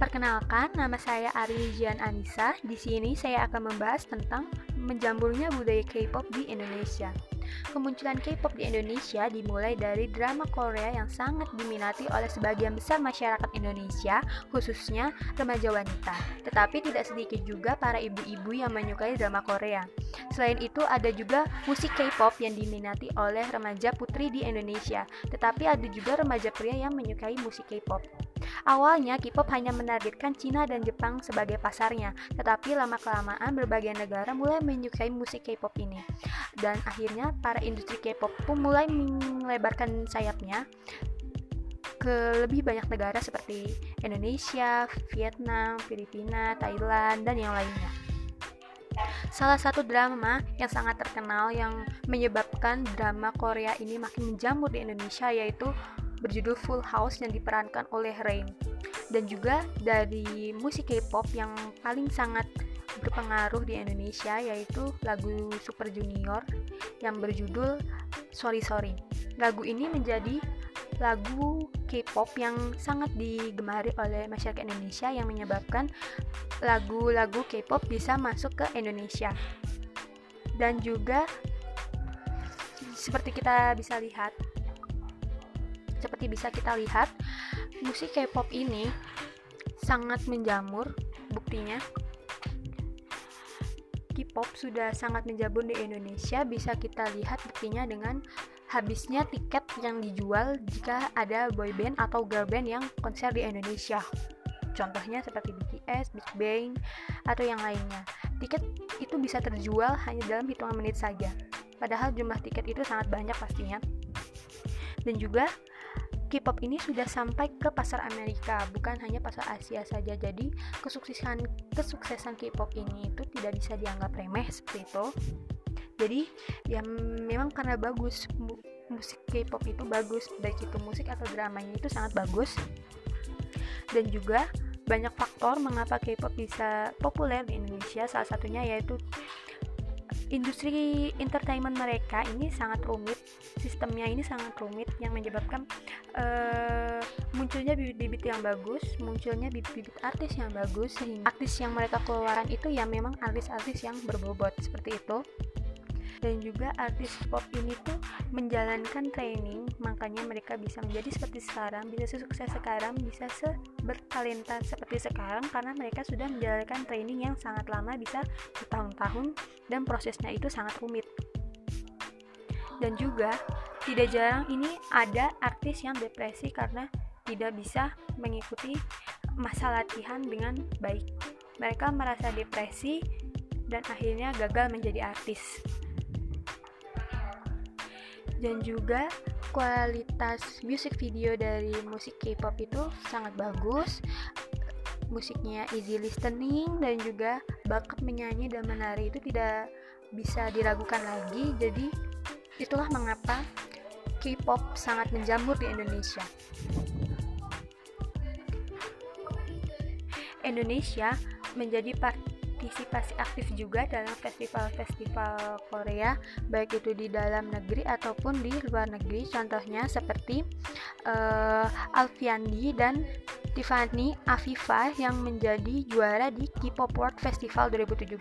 Perkenalkan, nama saya Ari Jian Anissa. Di sini saya akan membahas tentang menjamurnya budaya K-pop di Indonesia. Kemunculan K-pop di Indonesia dimulai dari drama Korea yang sangat diminati oleh sebagian besar masyarakat Indonesia, khususnya remaja wanita. Tetapi tidak sedikit juga para ibu-ibu yang menyukai drama Korea. Selain itu, ada juga musik K-pop yang diminati oleh remaja putri di Indonesia. Tetapi ada juga remaja pria yang menyukai musik K-pop. Awalnya K-pop hanya menargetkan Cina dan Jepang sebagai pasarnya, tetapi lama-kelamaan berbagai negara mulai menyukai musik K-pop ini. Dan akhirnya para industri K-pop pun mulai melebarkan sayapnya ke lebih banyak negara seperti Indonesia, Vietnam, Filipina, Thailand, dan yang lainnya. Salah satu drama yang sangat terkenal yang menyebabkan drama Korea ini makin menjamur di Indonesia yaitu berjudul Full House yang diperankan oleh Rain. Dan juga dari musik K-pop yang paling sangat berpengaruh di Indonesia yaitu lagu Super Junior yang berjudul Sorry Sorry. Lagu ini menjadi lagu K-pop yang sangat digemari oleh masyarakat Indonesia yang menyebabkan lagu-lagu K-pop bisa masuk ke Indonesia. Dan juga seperti kita bisa lihat seperti bisa kita lihat, musik K-pop ini sangat menjamur, buktinya K-pop sudah sangat menjamur di Indonesia, bisa kita lihat buktinya dengan habisnya tiket yang dijual jika ada boy band atau girl band yang konser di Indonesia. Contohnya seperti BTS, Big Bang, atau yang lainnya. Tiket itu bisa terjual hanya dalam hitungan menit saja. Padahal jumlah tiket itu sangat banyak pastinya. Dan juga K-pop ini sudah sampai ke pasar Amerika, bukan hanya pasar Asia saja. Jadi, kesuksesan kesuksesan K-pop ini itu tidak bisa dianggap remeh seperti itu. Jadi, ya memang karena bagus musik K-pop itu bagus, baik itu musik atau dramanya itu sangat bagus. Dan juga banyak faktor mengapa K-pop bisa populer di Indonesia. Salah satunya yaitu industri entertainment mereka ini sangat rumit sistemnya ini sangat rumit yang menyebabkan uh, munculnya bibit-bibit yang bagus munculnya bibit-bibit artis yang bagus sehingga artis yang mereka keluarkan itu ya memang artis-artis yang berbobot seperti itu dan juga artis pop ini tuh menjalankan training makanya mereka bisa menjadi seperti sekarang bisa sukses sekarang bisa bertalenta seperti sekarang karena mereka sudah menjalankan training yang sangat lama bisa bertahun-tahun dan prosesnya itu sangat rumit. Dan juga tidak jarang ini ada artis yang depresi karena tidak bisa mengikuti masa latihan dengan baik. Mereka merasa depresi dan akhirnya gagal menjadi artis dan juga kualitas musik video dari musik K-pop itu sangat bagus. Musiknya easy listening dan juga bakat menyanyi dan menari itu tidak bisa diragukan lagi. Jadi itulah mengapa K-pop sangat menjamur di Indonesia. Indonesia menjadi part partisipasi aktif juga dalam festival-festival Korea baik itu di dalam negeri ataupun di luar negeri. Contohnya seperti uh, Alfiandi dan Tiffany Afifa yang menjadi juara di K-pop World Festival 2017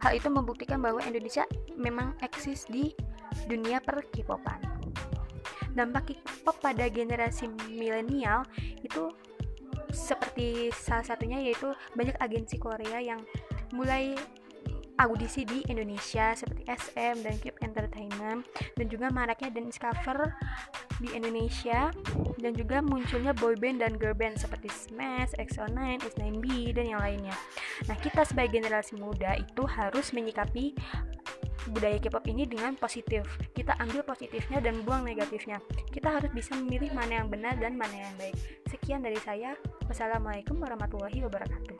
hal itu membuktikan bahwa Indonesia memang eksis di dunia per K-popan dampak K-pop pada generasi milenial itu seperti salah satunya yaitu banyak agensi Korea yang mulai audisi di Indonesia seperti SM dan Keep Entertainment dan juga maraknya dance cover di Indonesia dan juga munculnya boyband dan girlband seperti Smash, EXO-9, S9B dan yang lainnya. Nah, kita sebagai generasi muda itu harus menyikapi budaya K-pop ini dengan positif. Kita ambil positifnya dan buang negatifnya. Kita harus bisa memilih mana yang benar dan mana yang baik. Sekian dari saya. Wassalamualaikum warahmatullahi wabarakatuh.